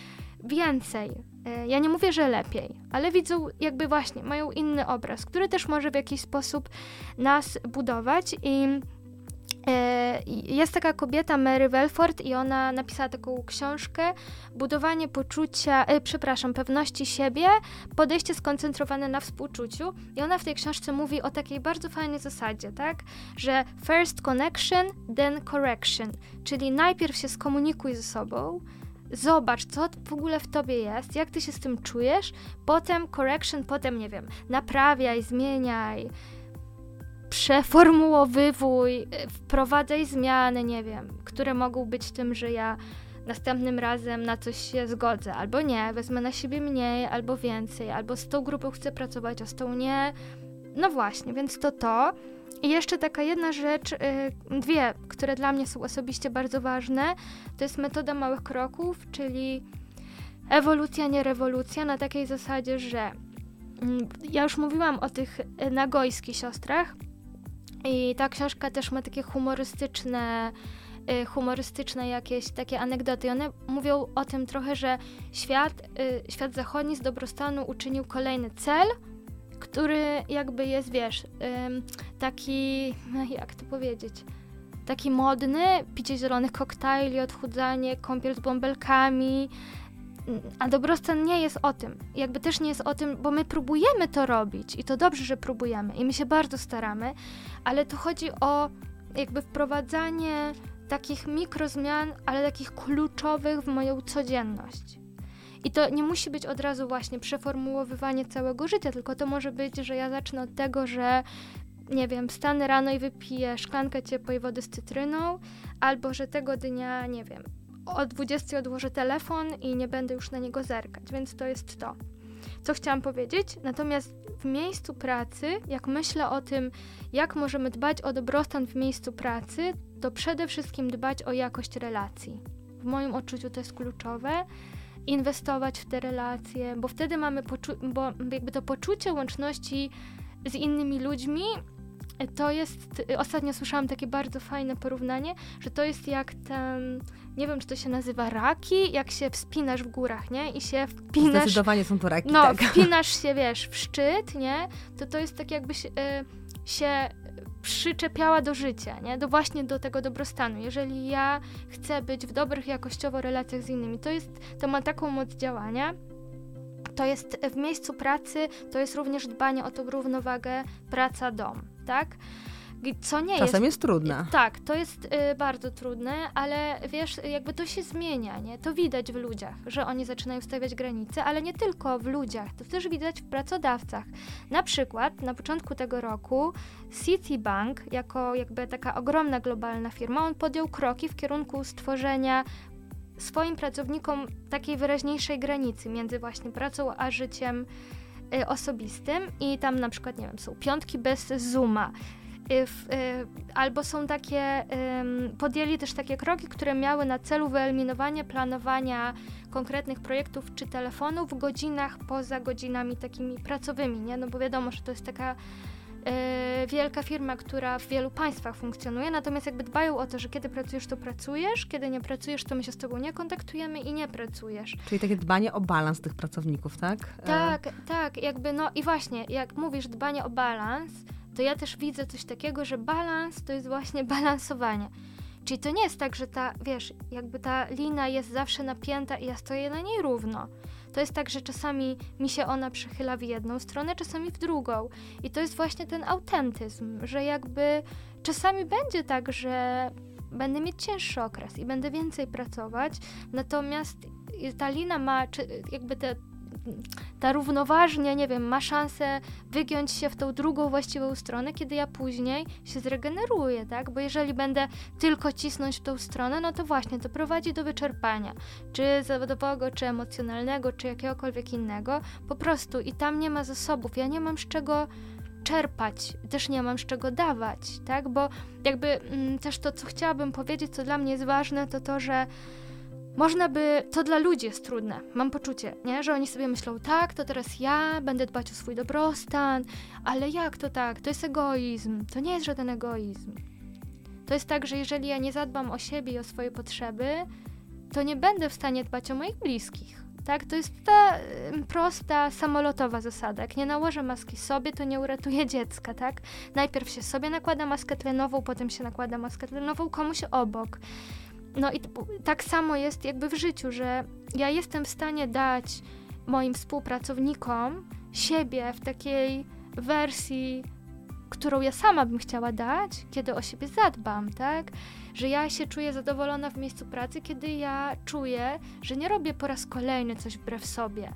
więcej. E, ja nie mówię, że lepiej, ale widzą jakby właśnie, mają inny obraz, który też może w jakiś sposób nas budować i jest taka kobieta, Mary Welford, i ona napisała taką książkę Budowanie poczucia, e, przepraszam, pewności siebie, podejście skoncentrowane na współczuciu. I ona w tej książce mówi o takiej bardzo fajnej zasadzie, tak? Że first connection, then correction. Czyli najpierw się skomunikuj ze sobą, zobacz, co w ogóle w tobie jest, jak ty się z tym czujesz, potem correction, potem, nie wiem, naprawiaj, zmieniaj przeformułowywuj, y, wprowadzaj zmiany, nie wiem, które mogą być tym, że ja następnym razem na coś się zgodzę, albo nie, wezmę na siebie mniej, albo więcej, albo z tą grupą chcę pracować, a z tą nie. No właśnie, więc to to. I jeszcze taka jedna rzecz, yy, dwie, które dla mnie są osobiście bardzo ważne, to jest metoda małych kroków, czyli ewolucja, nie rewolucja, na takiej zasadzie, że yy, ja już mówiłam o tych y, nagojskich siostrach, i ta książka też ma takie humorystyczne y, humorystyczne jakieś takie anegdoty. One mówią o tym trochę, że świat, y, świat zachodni z dobrostanu uczynił kolejny cel, który jakby jest, wiesz, taki, no jak to powiedzieć, taki modny, picie zielonych koktajli, odchudzanie, kąpiel z bąbelkami, a dobrostan nie jest o tym. Jakby też nie jest o tym, bo my próbujemy to robić i to dobrze, że próbujemy i my się bardzo staramy, ale tu chodzi o jakby wprowadzanie takich mikrozmian, ale takich kluczowych w moją codzienność. I to nie musi być od razu właśnie przeformułowywanie całego życia, tylko to może być, że ja zacznę od tego, że nie wiem, wstanę rano i wypiję szklankę ciepłej wody z cytryną, albo że tego dnia, nie wiem, o 20 odłożę telefon i nie będę już na niego zerkać, więc to jest to. Co chciałam powiedzieć? Natomiast w miejscu pracy, jak myślę o tym, jak możemy dbać o dobrostan w miejscu pracy, to przede wszystkim dbać o jakość relacji. W moim odczuciu to jest kluczowe. Inwestować w te relacje, bo wtedy mamy poczu- bo jakby to poczucie łączności z innymi ludźmi to jest, ostatnio słyszałam takie bardzo fajne porównanie, że to jest jak ten, nie wiem czy to się nazywa raki, jak się wspinasz w górach, nie? I się wpinasz... Zdecydowanie są to raki, No, tak. wpinasz się, wiesz, w szczyt, nie? To to jest tak jakbyś y, się przyczepiała do życia, nie? Do właśnie do tego dobrostanu. Jeżeli ja chcę być w dobrych jakościowo relacjach z innymi, to jest, to ma taką moc działania, to jest w miejscu pracy, to jest również dbanie o tą równowagę praca-dom, tak? Co nie Czasem jest, jest trudne. Tak, to jest y, bardzo trudne, ale wiesz, jakby to się zmienia, nie? To widać w ludziach, że oni zaczynają stawiać granice, ale nie tylko w ludziach, to też widać w pracodawcach. Na przykład na początku tego roku Citibank, jako jakby taka ogromna globalna firma, on podjął kroki w kierunku stworzenia swoim pracownikom takiej wyraźniejszej granicy między właśnie pracą a życiem y, osobistym i tam na przykład, nie wiem, są piątki bez Zooma. Y, w, y, albo są takie, podjęli też takie kroki, które miały na celu wyeliminowanie planowania konkretnych projektów czy telefonów w godzinach poza godzinami takimi pracowymi, nie? No bo wiadomo, że to jest taka E, wielka firma, która w wielu państwach funkcjonuje, natomiast jakby dbają o to, że kiedy pracujesz, to pracujesz, kiedy nie pracujesz, to my się z tobą nie kontaktujemy i nie pracujesz. Czyli takie dbanie o balans tych pracowników, tak? E, tak, tak, jakby no i właśnie, jak mówisz dbanie o balans, to ja też widzę coś takiego, że balans to jest właśnie balansowanie. Czyli to nie jest tak, że ta, wiesz, jakby ta lina jest zawsze napięta i ja stoję na niej równo. To jest tak, że czasami mi się ona przychyla w jedną stronę, czasami w drugą. I to jest właśnie ten autentyzm, że jakby czasami będzie tak, że będę mieć cięższy okres i będę więcej pracować, natomiast ta lina ma, czy jakby te ta równoważnie, nie wiem, ma szansę wygiąć się w tą drugą właściwą stronę, kiedy ja później się zregeneruję, tak? Bo jeżeli będę tylko cisnąć w tą stronę, no to właśnie to prowadzi do wyczerpania, czy zawodowego, czy emocjonalnego, czy jakiegokolwiek innego, po prostu i tam nie ma zasobów, ja nie mam z czego czerpać, też nie mam z czego dawać, tak? Bo jakby mm, też to, co chciałabym powiedzieć, co dla mnie jest ważne, to to, że można by, to dla ludzi jest trudne, mam poczucie, nie? że oni sobie myślą, tak, to teraz ja będę dbać o swój dobrostan, ale jak to tak? To jest egoizm, to nie jest żaden egoizm. To jest tak, że jeżeli ja nie zadbam o siebie i o swoje potrzeby, to nie będę w stanie dbać o moich bliskich. Tak, to jest ta prosta, samolotowa zasada. Jak nie nałożę maski sobie, to nie uratuję dziecka, tak? Najpierw się sobie nakłada maskę tlenową, potem się nakłada maskę tlenową komuś obok. No i tak samo jest jakby w życiu, że ja jestem w stanie dać moim współpracownikom siebie w takiej wersji, którą ja sama bym chciała dać, kiedy o siebie zadbam, tak? Że ja się czuję zadowolona w miejscu pracy, kiedy ja czuję, że nie robię po raz kolejny coś wbrew sobie.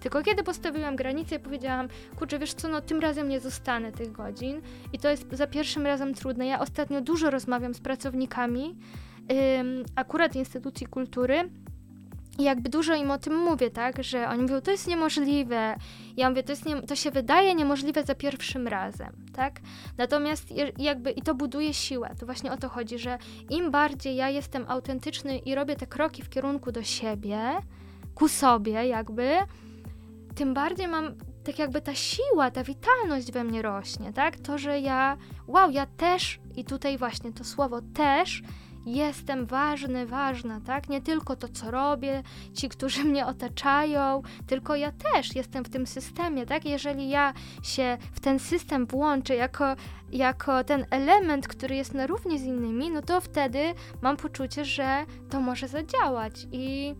Tylko kiedy postawiłam granicę i powiedziałam, kurczę, wiesz co, no tym razem nie zostanę tych godzin i to jest za pierwszym razem trudne. Ja ostatnio dużo rozmawiam z pracownikami, akurat instytucji kultury. I jakby dużo im o tym mówię, tak, że oni mówią, to jest niemożliwe. Ja mówię, to, jest nie, to się wydaje niemożliwe za pierwszym razem, tak? Natomiast jakby i to buduje siłę. To właśnie o to chodzi, że im bardziej ja jestem autentyczny i robię te kroki w kierunku do siebie, ku sobie jakby, tym bardziej mam tak jakby ta siła, ta witalność we mnie rośnie, tak? To, że ja, wow, ja też, i tutaj właśnie to słowo też jestem ważny, ważna, tak? Nie tylko to, co robię, ci, którzy mnie otaczają, tylko ja też jestem w tym systemie, tak? Jeżeli ja się w ten system włączę jako, jako ten element, który jest na równi z innymi, no to wtedy mam poczucie, że to może zadziałać i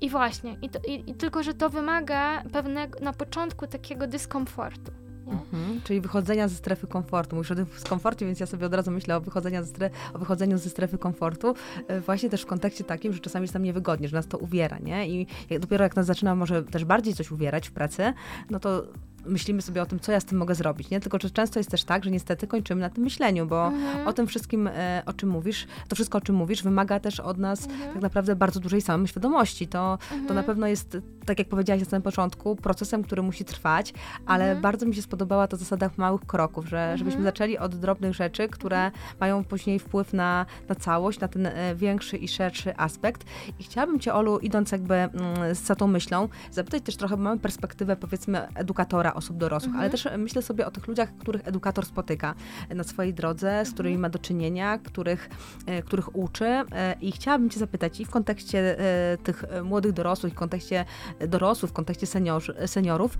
i właśnie, i, to, i, i, tylko, że to wymaga pewnego na początku takiego dyskomfortu. Mhm, czyli wychodzenia ze strefy komfortu. Mówisz o tym komforcie, więc ja sobie od razu myślę o, wychodzenia ze o wychodzeniu ze strefy komfortu. E, właśnie też w kontekście takim, że czasami jest tam niewygodnie, że nas to uwiera, nie? I jak, dopiero jak nas zaczyna może też bardziej coś uwierać w pracy, no to myślimy sobie o tym, co ja z tym mogę zrobić, nie? Tylko, że często jest też tak, że niestety kończymy na tym myśleniu, bo mhm. o tym wszystkim, e, o czym mówisz, to wszystko, o czym mówisz, wymaga też od nas mhm. tak naprawdę bardzo dużej samoświadomości. To, mhm. to na pewno jest, tak jak powiedziałaś na samym początku, procesem, który musi trwać, ale mhm. bardzo mi się spodobała ta zasada małych kroków, że mhm. żebyśmy zaczęli od drobnych rzeczy, które mhm. mają później wpływ na, na całość, na ten e, większy i szerszy aspekt. I chciałabym Cię, Olu, idąc jakby mm, za tą myślą, zapytać też trochę, bo mamy perspektywę, powiedzmy, edukatora, osób dorosłych, mhm. ale też myślę sobie o tych ludziach, których edukator spotyka na swojej drodze, z mhm. którymi ma do czynienia, których, e, których uczy. E, I chciałabym Cię zapytać i w kontekście e, tych młodych dorosłych, w kontekście dorosłych, w kontekście seniorzy, seniorów,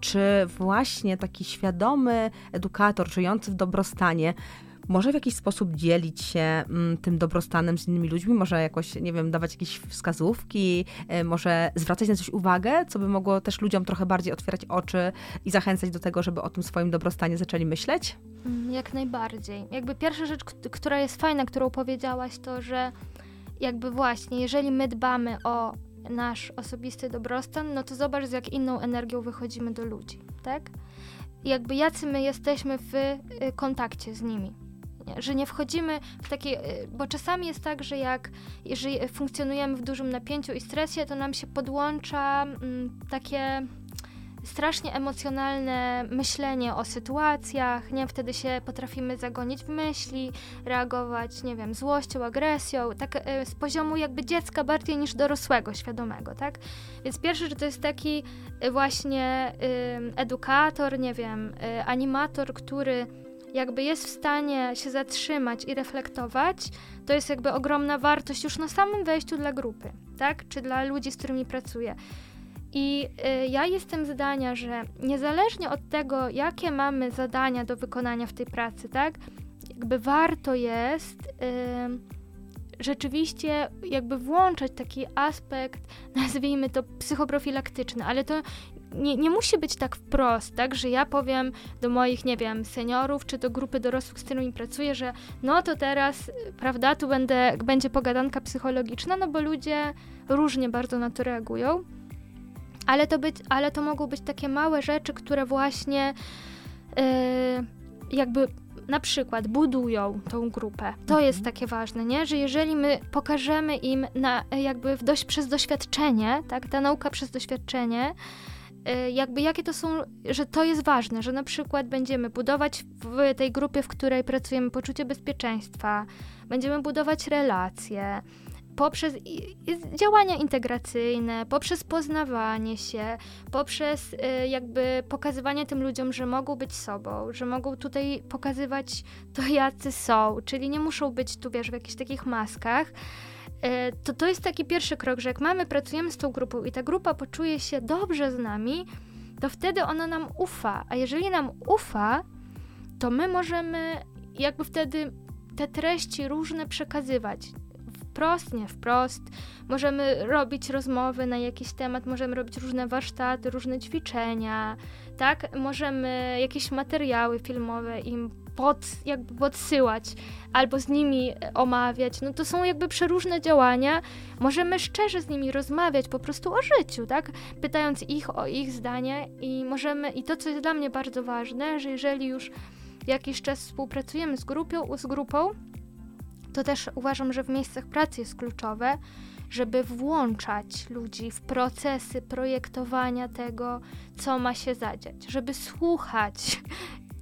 czy właśnie taki świadomy edukator żyjący w dobrostanie, może w jakiś sposób dzielić się mm, tym dobrostanem z innymi ludźmi, może jakoś, nie wiem, dawać jakieś wskazówki, y, może zwracać na coś uwagę, co by mogło też ludziom trochę bardziej otwierać oczy i zachęcać do tego, żeby o tym swoim dobrostanie zaczęli myśleć? Mm, jak najbardziej. Jakby pierwsza rzecz, która jest fajna, którą powiedziałaś, to że jakby właśnie, jeżeli my dbamy o nasz osobisty dobrostan, no to zobacz, z jak inną energią wychodzimy do ludzi, tak? jakby jacy my jesteśmy w y, kontakcie z nimi że nie wchodzimy w takie, y, bo czasami jest tak, że jak jeżeli funkcjonujemy w dużym napięciu i stresie, to nam się podłącza mm, takie strasznie emocjonalne myślenie o sytuacjach, nie? Wtedy się potrafimy zagonić w myśli, reagować, nie wiem, złością, agresją, tak y, z poziomu jakby dziecka bardziej niż dorosłego, świadomego, tak? Więc pierwszy, że to jest taki y, właśnie edukator, nie wiem, animator, który jakby jest w stanie się zatrzymać i reflektować, to jest jakby ogromna wartość już na samym wejściu dla grupy, tak? Czy dla ludzi, z którymi pracuję. I y, ja jestem zdania, że niezależnie od tego, jakie mamy zadania do wykonania w tej pracy, tak? Jakby warto jest y, rzeczywiście jakby włączać taki aspekt, nazwijmy to psychoprofilaktyczny, ale to nie, nie musi być tak wprost, tak, że ja powiem do moich, nie wiem, seniorów, czy do grupy dorosłych, z którymi pracuję, że no to teraz, prawda, tu będę, będzie pogadanka psychologiczna, no bo ludzie różnie bardzo na to reagują, ale to, być, ale to mogą być takie małe rzeczy, które właśnie yy, jakby na przykład budują tą grupę. To mhm. jest takie ważne, nie? Że jeżeli my pokażemy im na, jakby dość, przez doświadczenie, tak, ta nauka przez doświadczenie, Y, jakby jakie to są, że to jest ważne, że na przykład będziemy budować w tej grupie, w której pracujemy, poczucie bezpieczeństwa, będziemy budować relacje poprzez działania integracyjne, poprzez poznawanie się, poprzez y, jakby pokazywanie tym ludziom, że mogą być sobą, że mogą tutaj pokazywać to, jacy są, czyli nie muszą być tu, wiesz, w jakichś takich maskach, E, to to jest taki pierwszy krok, że jak mamy, pracujemy z tą grupą i ta grupa poczuje się dobrze z nami, to wtedy ona nam ufa. A jeżeli nam ufa, to my możemy jakby wtedy te treści różne przekazywać. Wprost, nie wprost. Możemy robić rozmowy na jakiś temat, możemy robić różne warsztaty, różne ćwiczenia, tak? Możemy jakieś materiały filmowe im pod, jakby podsyłać albo z nimi omawiać. No to są jakby przeróżne działania. Możemy szczerze z nimi rozmawiać po prostu o życiu, tak? Pytając ich o ich zdanie i możemy, i to co jest dla mnie bardzo ważne, że jeżeli już jakiś czas współpracujemy z grupą, z grupą to też uważam, że w miejscach pracy jest kluczowe, żeby włączać ludzi w procesy projektowania tego, co ma się zadziać, żeby słuchać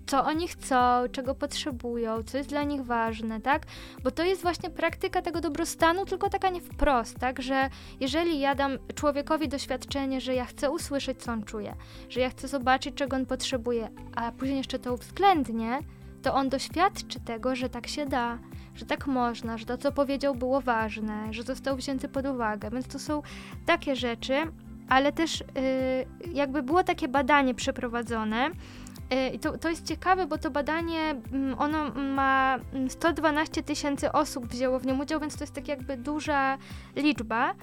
co oni chcą, czego potrzebują, co jest dla nich ważne, tak? Bo to jest właśnie praktyka tego dobrostanu, tylko taka nie wprost, tak? Że jeżeli ja dam człowiekowi doświadczenie, że ja chcę usłyszeć, co on czuje, że ja chcę zobaczyć, czego on potrzebuje, a później jeszcze to uwzględnię, to on doświadczy tego, że tak się da, że tak można, że to, co powiedział, było ważne, że został wzięty pod uwagę. Więc to są takie rzeczy, ale też yy, jakby było takie badanie przeprowadzone. Y, I to, to jest ciekawe, bo to badanie, mm, ono ma 112 tysięcy osób wzięło w nim udział, więc to jest tak jakby duża liczba.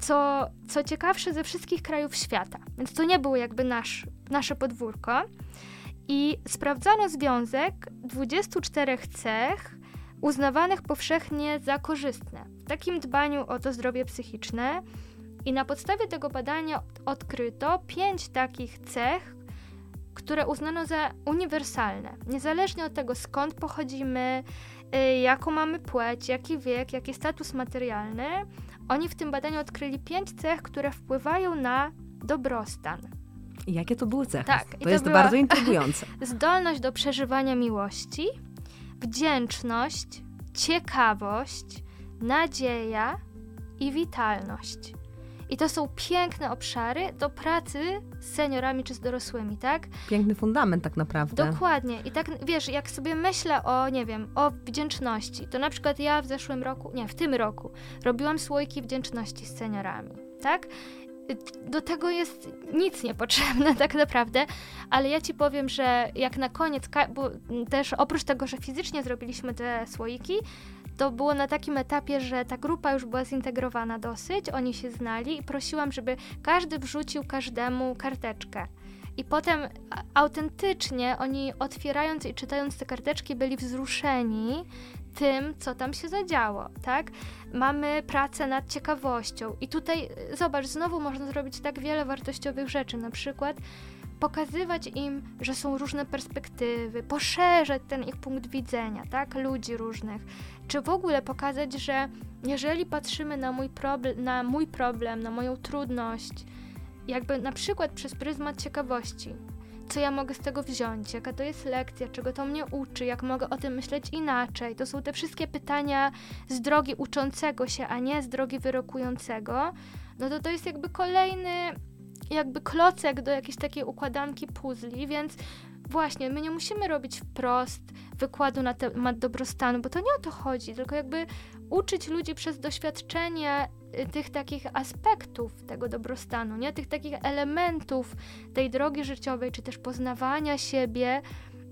Co, co ciekawsze ze wszystkich krajów świata. Więc to nie było jakby nasz, nasze podwórko. I sprawdzano związek 24 cech uznawanych powszechnie za korzystne w takim dbaniu o to zdrowie psychiczne. I na podstawie tego badania odkryto pięć takich cech, które uznano za uniwersalne. Niezależnie od tego, skąd pochodzimy, y, jaką mamy płeć, jaki wiek, jaki status materialny, oni w tym badaniu odkryli pięć cech, które wpływają na dobrostan. I jakie to były cechy? Tak, to, to jest bardzo intrygujące. Zdolność do przeżywania miłości, wdzięczność, ciekawość, nadzieja i witalność. I to są piękne obszary do pracy z seniorami czy z dorosłymi, tak? Piękny fundament tak naprawdę. Dokładnie. I tak, wiesz, jak sobie myślę o, nie wiem, o wdzięczności, to na przykład ja w zeszłym roku, nie, w tym roku robiłam słoiki wdzięczności z seniorami, tak? do tego jest nic niepotrzebne tak naprawdę, ale ja ci powiem, że jak na koniec, bo też oprócz tego, że fizycznie zrobiliśmy te słoiki, to było na takim etapie, że ta grupa już była zintegrowana dosyć, oni się znali i prosiłam, żeby każdy wrzucił każdemu karteczkę. I potem autentycznie oni otwierając i czytając te karteczki byli wzruszeni tym, co tam się zadziało, tak? Mamy pracę nad ciekawością i tutaj zobacz, znowu można zrobić tak wiele wartościowych rzeczy, na przykład pokazywać im, że są różne perspektywy, poszerzać ten ich punkt widzenia, tak, ludzi różnych, czy w ogóle pokazać, że jeżeli patrzymy na mój, problem, na mój problem, na moją trudność, jakby na przykład przez pryzmat ciekawości, co ja mogę z tego wziąć, jaka to jest lekcja, czego to mnie uczy, jak mogę o tym myśleć inaczej. To są te wszystkie pytania z drogi uczącego się, a nie z drogi wyrokującego. No to to jest jakby kolejny jakby klocek do jakiejś takiej układanki puzli, więc właśnie, my nie musimy robić wprost wykładu na temat dobrostanu, bo to nie o to chodzi, tylko jakby uczyć ludzi przez doświadczenie y, tych takich aspektów tego dobrostanu, nie? Tych takich elementów tej drogi życiowej, czy też poznawania siebie,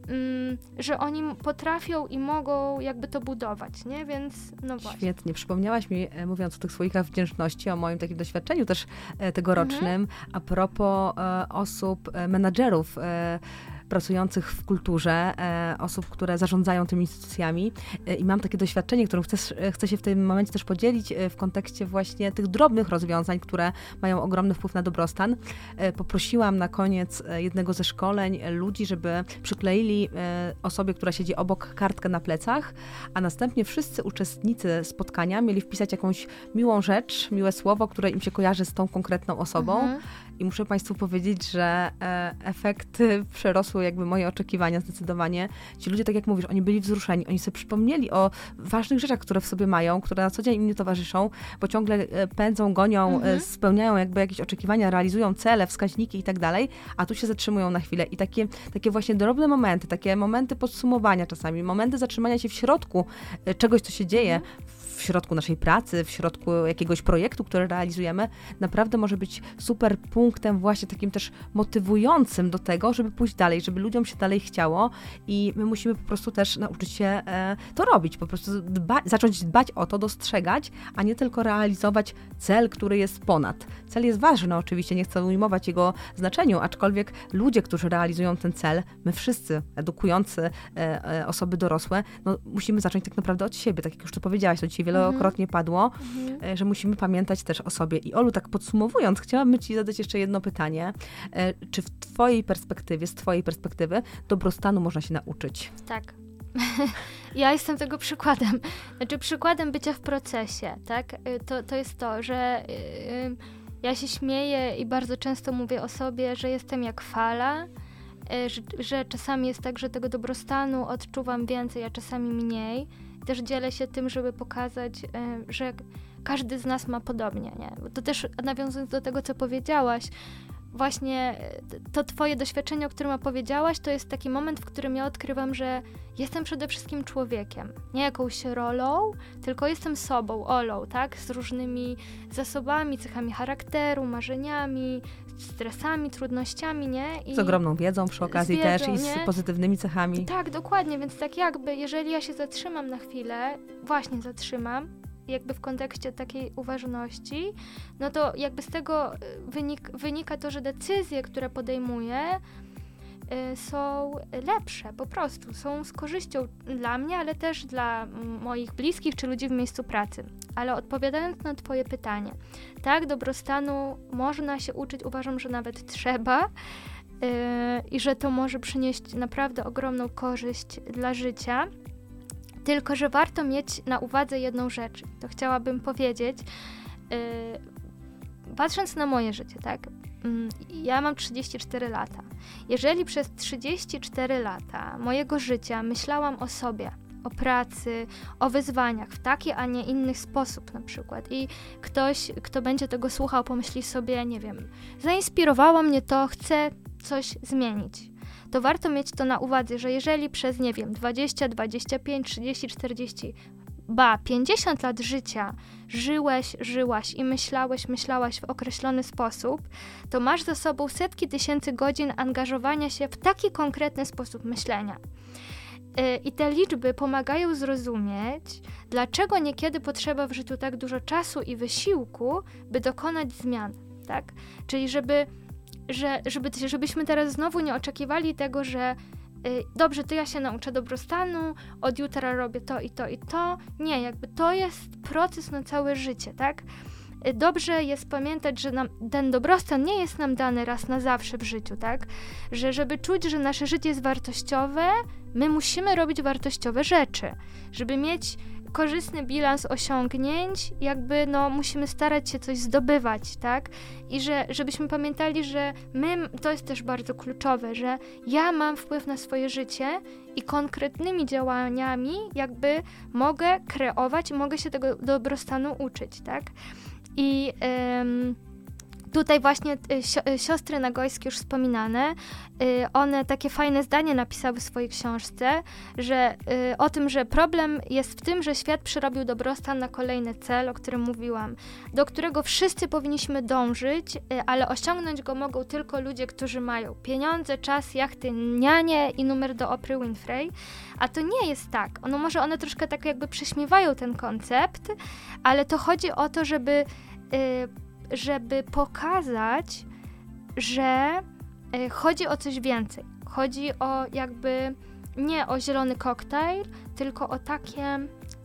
Mm, że oni potrafią i mogą jakby to budować, nie? Więc no właśnie. Świetnie. Przypomniałaś mi, e, mówiąc o tych słoikach wdzięczności, o moim takim doświadczeniu też e, tegorocznym, mhm. a propos e, osób, menadżerów, pracujących w kulturze, e, osób, które zarządzają tymi instytucjami. E, I mam takie doświadczenie, którym chcę, chcę się w tym momencie też podzielić e, w kontekście właśnie tych drobnych rozwiązań, które mają ogromny wpływ na dobrostan. Poprosiłam na koniec jednego ze szkoleń ludzi, żeby przykleili osobie, która siedzi obok, kartkę na plecach, a następnie wszyscy uczestnicy spotkania mieli wpisać jakąś miłą rzecz, miłe słowo, które im się kojarzy z tą konkretną osobą. Mhm. I muszę Państwu powiedzieć, że efekty przerosły jakby moje oczekiwania zdecydowanie. Ci ludzie, tak jak mówisz, oni byli wzruszeni, oni sobie przypomnieli o ważnych rzeczach, które w sobie mają, które na co dzień im nie towarzyszą, bo ciągle e, pędzą, gonią, e, mhm. spełniają jakby jakieś oczekiwania, realizują cele, wskaźniki i tak dalej, a tu się zatrzymują na chwilę. I takie, takie właśnie drobne momenty, takie momenty podsumowania czasami, momenty zatrzymania się w środku e, czegoś, co się dzieje, mhm w środku naszej pracy, w środku jakiegoś projektu, który realizujemy, naprawdę może być super punktem właśnie takim też motywującym do tego, żeby pójść dalej, żeby ludziom się dalej chciało i my musimy po prostu też nauczyć się e, to robić, po prostu dba, zacząć dbać o to, dostrzegać, a nie tylko realizować cel, który jest ponad. Cel jest ważny oczywiście, nie chcę ujmować jego znaczeniu, aczkolwiek ludzie, którzy realizują ten cel, my wszyscy, edukujący e, e, osoby dorosłe, no, musimy zacząć tak naprawdę od siebie, tak jak już tu powiedziałaś, to dzisiaj wielokrotnie mhm. padło, mhm. że musimy pamiętać też o sobie. I Olu, tak podsumowując, chciałabym Ci zadać jeszcze jedno pytanie. E, czy w Twojej perspektywie, z Twojej perspektywy, dobrostanu można się nauczyć? Tak. ja jestem tego przykładem. Znaczy, przykładem bycia w procesie, tak? E, to, to jest to, że ja się śmieję i bardzo często mówię o sobie, że jestem jak fala, że, że czasami jest tak, że tego dobrostanu odczuwam więcej, a czasami mniej też dzielę się tym, żeby pokazać, e, że każdy z nas ma podobnie, nie? To też nawiązując do tego, co powiedziałaś, właśnie to twoje doświadczenie, o którym opowiedziałaś, to jest taki moment, w którym ja odkrywam, że jestem przede wszystkim człowiekiem. Nie jakąś rolą, tylko jestem sobą, Olą, tak? Z różnymi zasobami, cechami charakteru, marzeniami, stresami, trudnościami, nie? I z ogromną wiedzą przy okazji wiedzą, też i z nie? pozytywnymi cechami. Tak, dokładnie, więc tak jakby, jeżeli ja się zatrzymam na chwilę, właśnie zatrzymam, jakby w kontekście takiej uważności, no to jakby z tego y, wynik, wynika to, że decyzje, które podejmuję, są lepsze, po prostu są z korzyścią dla mnie, ale też dla moich bliskich czy ludzi w miejscu pracy. Ale odpowiadając na Twoje pytanie, tak, dobrostanu można się uczyć, uważam, że nawet trzeba. Yy, I że to może przynieść naprawdę ogromną korzyść dla życia. Tylko, że warto mieć na uwadze jedną rzecz. To chciałabym powiedzieć. Yy, patrząc na moje życie, tak? Yy, ja mam 34 lata. Jeżeli przez 34 lata mojego życia myślałam o sobie, o pracy, o wyzwaniach w taki, a nie inny sposób na przykład. I ktoś, kto będzie tego słuchał, pomyśli sobie, nie wiem, zainspirowało mnie to, chcę coś zmienić to warto mieć to na uwadze, że jeżeli przez, nie wiem, 20, 25, 30, 40, ba, 50 lat życia żyłeś, żyłaś i myślałeś, myślałaś w określony sposób, to masz za sobą setki tysięcy godzin angażowania się w taki konkretny sposób myślenia. Y, I te liczby pomagają zrozumieć, dlaczego niekiedy potrzeba w życiu tak dużo czasu i wysiłku, by dokonać zmian. Tak? Czyli żeby że, żeby, żebyśmy teraz znowu nie oczekiwali tego, że dobrze, to ja się nauczę dobrostanu, od jutra robię to i to i to. Nie, jakby to jest proces na całe życie, tak? Y, dobrze jest pamiętać, że nam, ten dobrostan nie jest nam dany raz na zawsze w życiu, tak? Że żeby czuć, że nasze życie jest wartościowe, my musimy robić wartościowe rzeczy. Żeby mieć korzystny bilans osiągnięć, jakby no musimy starać się coś zdobywać, tak? I że żebyśmy pamiętali, że my, to jest też bardzo kluczowe, że ja mam wpływ na swoje życie i konkretnymi działaniami jakby mogę kreować, mogę się tego dobrostanu uczyć, tak? I Tutaj właśnie y, y, siostry Nagojskie już wspominane, y, one takie fajne zdanie napisały w swojej książce, że o tym, że problem jest w tym, że świat przerobił dobrostan na kolejny cel, o którym mówiłam, do którego wszyscy powinniśmy dążyć, ale osiągnąć go mogą tylko ludzie, którzy mają pieniądze, czas, jachty, nianie i numer do Opry Winfrey. A to nie jest tak. Ono może one troszkę tak jakby prześmiewają ten koncept, ale to chodzi o to, żeby żeby pokazać, że e, chodzi o coś więcej. Chodzi o jakby nie o zielony koktajl, tylko o takie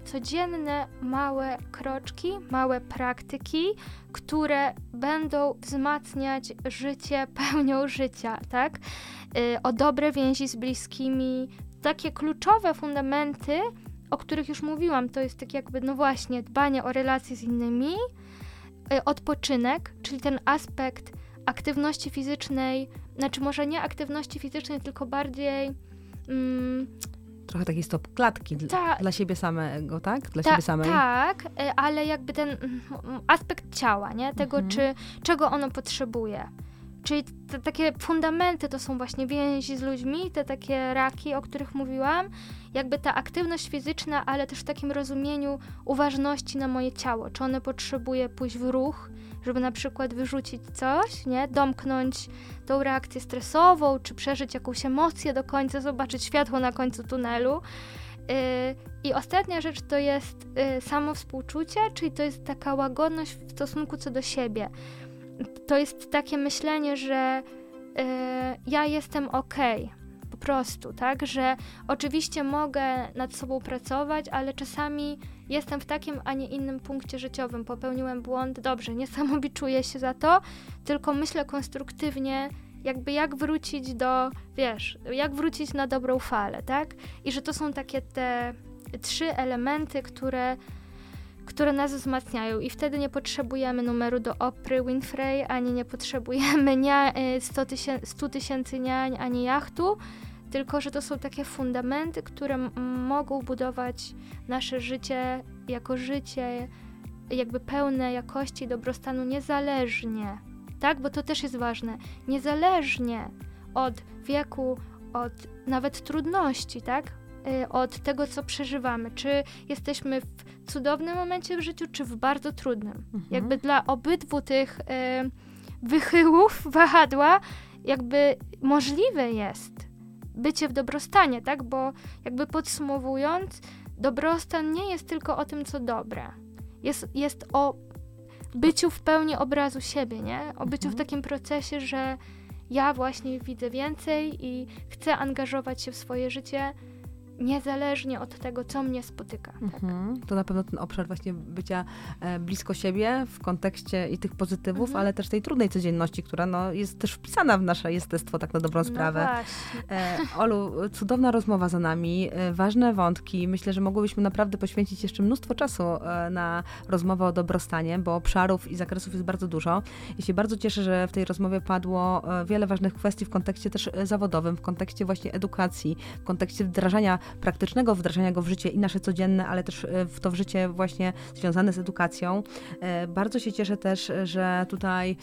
codzienne małe kroczki, małe praktyki, które będą wzmacniać życie pełnią życia, tak? E, o dobre więzi z bliskimi, takie kluczowe fundamenty, o których już mówiłam, to jest tak jakby, no właśnie, dbanie o relacje z innymi, odpoczynek, czyli ten aspekt aktywności fizycznej, znaczy może nie aktywności fizycznej, tylko bardziej. Mm, Trochę takiej stop klatki ta, dla siebie samego, tak? Dla ta, siebie samej. Tak, y, ale jakby ten mm, aspekt ciała, nie? Tego, mhm. czy, czego ono potrzebuje. Czyli te takie fundamenty to są właśnie więzi z ludźmi, te takie raki, o których mówiłam, jakby ta aktywność fizyczna, ale też w takim rozumieniu uważności na moje ciało. Czy one potrzebuje pójść w ruch, żeby na przykład wyrzucić coś, nie? Domknąć tą reakcję stresową, czy przeżyć jakąś emocję do końca, zobaczyć światło na końcu tunelu. Yy, I ostatnia rzecz to jest yy, samo współczucie, czyli to jest taka łagodność w stosunku co do siebie to jest takie myślenie, że y, ja jestem ok, po prostu, tak? Że oczywiście mogę nad sobą pracować, ale czasami jestem w takim, a nie innym punkcie życiowym. Popełniłem błąd, dobrze, nie samobiczuję się za to, tylko myślę konstruktywnie, jakby jak wrócić do, wiesz, jak wrócić na dobrą falę, tak? I że to są takie te trzy elementy, które które nas wzmacniają i wtedy nie potrzebujemy numeru do Opry Winfrey, ani nie potrzebujemy nia, 100 y, tysięcy niań, ani jachtu, tylko że to są takie fundamenty, które mogą budować nasze życie jako życie jakby pełne jakości dobrostanu niezależnie tak? Bo to też jest ważne. Niezależnie od wieku, od nawet trudności, tak? Y, od tego, co przeżywamy. Czy jesteśmy w cudownym momencie w życiu, czy w bardzo trudnym. Mhm. Jakby dla obydwu tych y, wychyłów wahadła, jakby możliwe jest bycie w dobrostanie, tak? Bo jakby podsumowując, dobrostan nie jest tylko o tym, co dobre. Jest, jest o byciu w pełni obrazu siebie, nie? O byciu mhm. w takim procesie, że ja właśnie widzę więcej i chcę angażować się w swoje życie niezależnie od tego, co mnie spotyka. Tak? Mhm. To na pewno ten obszar właśnie bycia e, blisko siebie w kontekście i tych pozytywów, mhm. ale też tej trudnej codzienności, która no, jest też wpisana w nasze jestestwo, tak na dobrą no sprawę. No e, Olu, cudowna rozmowa za nami, e, ważne wątki. Myślę, że mogłybyśmy naprawdę poświęcić jeszcze mnóstwo czasu e, na rozmowę o dobrostanie, bo obszarów i zakresów jest bardzo dużo. I się bardzo cieszę, że w tej rozmowie padło e, wiele ważnych kwestii w kontekście też e, zawodowym, w kontekście właśnie edukacji, w kontekście wdrażania praktycznego wdrażania go w życie i nasze codzienne, ale też e, w to w życie właśnie związane z edukacją. E, bardzo się cieszę też, że tutaj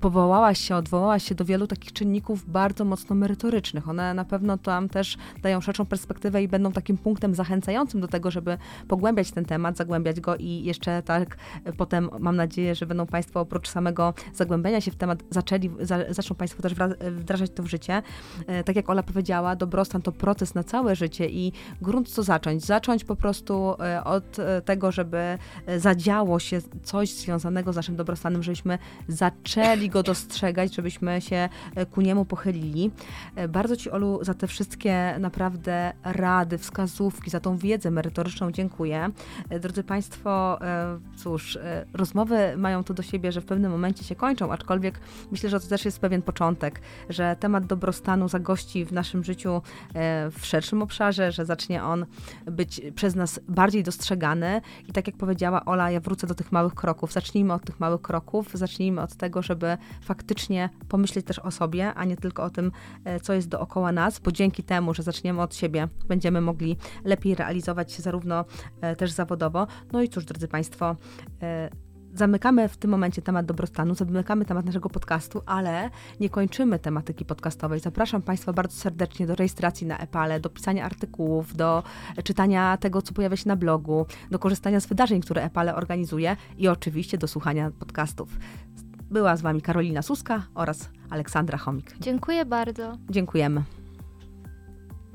powołałaś się, odwołałaś się do wielu takich czynników bardzo mocno merytorycznych. One na pewno tam też dają szerszą perspektywę i będą takim punktem zachęcającym do tego, żeby pogłębiać ten temat, zagłębiać go i jeszcze tak e, potem mam nadzieję, że będą Państwo oprócz samego zagłębiania się w temat zaczęli, za, zaczną Państwo też wdrażać to w życie. E, tak jak Ola powiedziała, dobrostan to proces na całe życie i grunt co zacząć? Zacząć po prostu e, od tego, żeby zadziało się coś związanego z naszym dobrostanem, żebyśmy zaczęli zaczęli go dostrzegać, żebyśmy się e, ku niemu pochylili. E, bardzo Ci, Olu, za te wszystkie naprawdę rady, wskazówki, za tą wiedzę merytoryczną dziękuję. E, drodzy Państwo, cóż, rozmowy mają to do siebie, że w pewnym momencie się kończą, aczkolwiek myślę, że to też jest pewien początek, że temat dobrostanu zagości w naszym życiu w szerszym obszarze, że zacznie on być przez nas bardziej dostrzegany. I tak jak powiedziała Ola, ja wrócę do tych małych kroków. Zacznijmy od tych małych kroków, zacznijmy od tego, żeby faktycznie pomyśleć też o sobie, a nie tylko o tym, e, co jest dookoła nas, bo dzięki temu, że zaczniemy od siebie, będziemy mogli lepiej realizować się zarówno e, też zawodowo. No i cóż, drodzy Państwo, e, zamykamy w tym momencie temat dobrostanu, zamykamy temat naszego podcastu, ale nie kończymy tematyki podcastowej. Zapraszam Państwa bardzo serdecznie do rejestracji na Epale, do pisania artykułów, do czytania tego, co pojawia się na blogu, do korzystania z wydarzeń, które Epale organizuje i oczywiście do słuchania podcastów. Była z Wami Karolina Suska oraz Aleksandra Chomik. Dziękuję bardzo. Dziękujemy.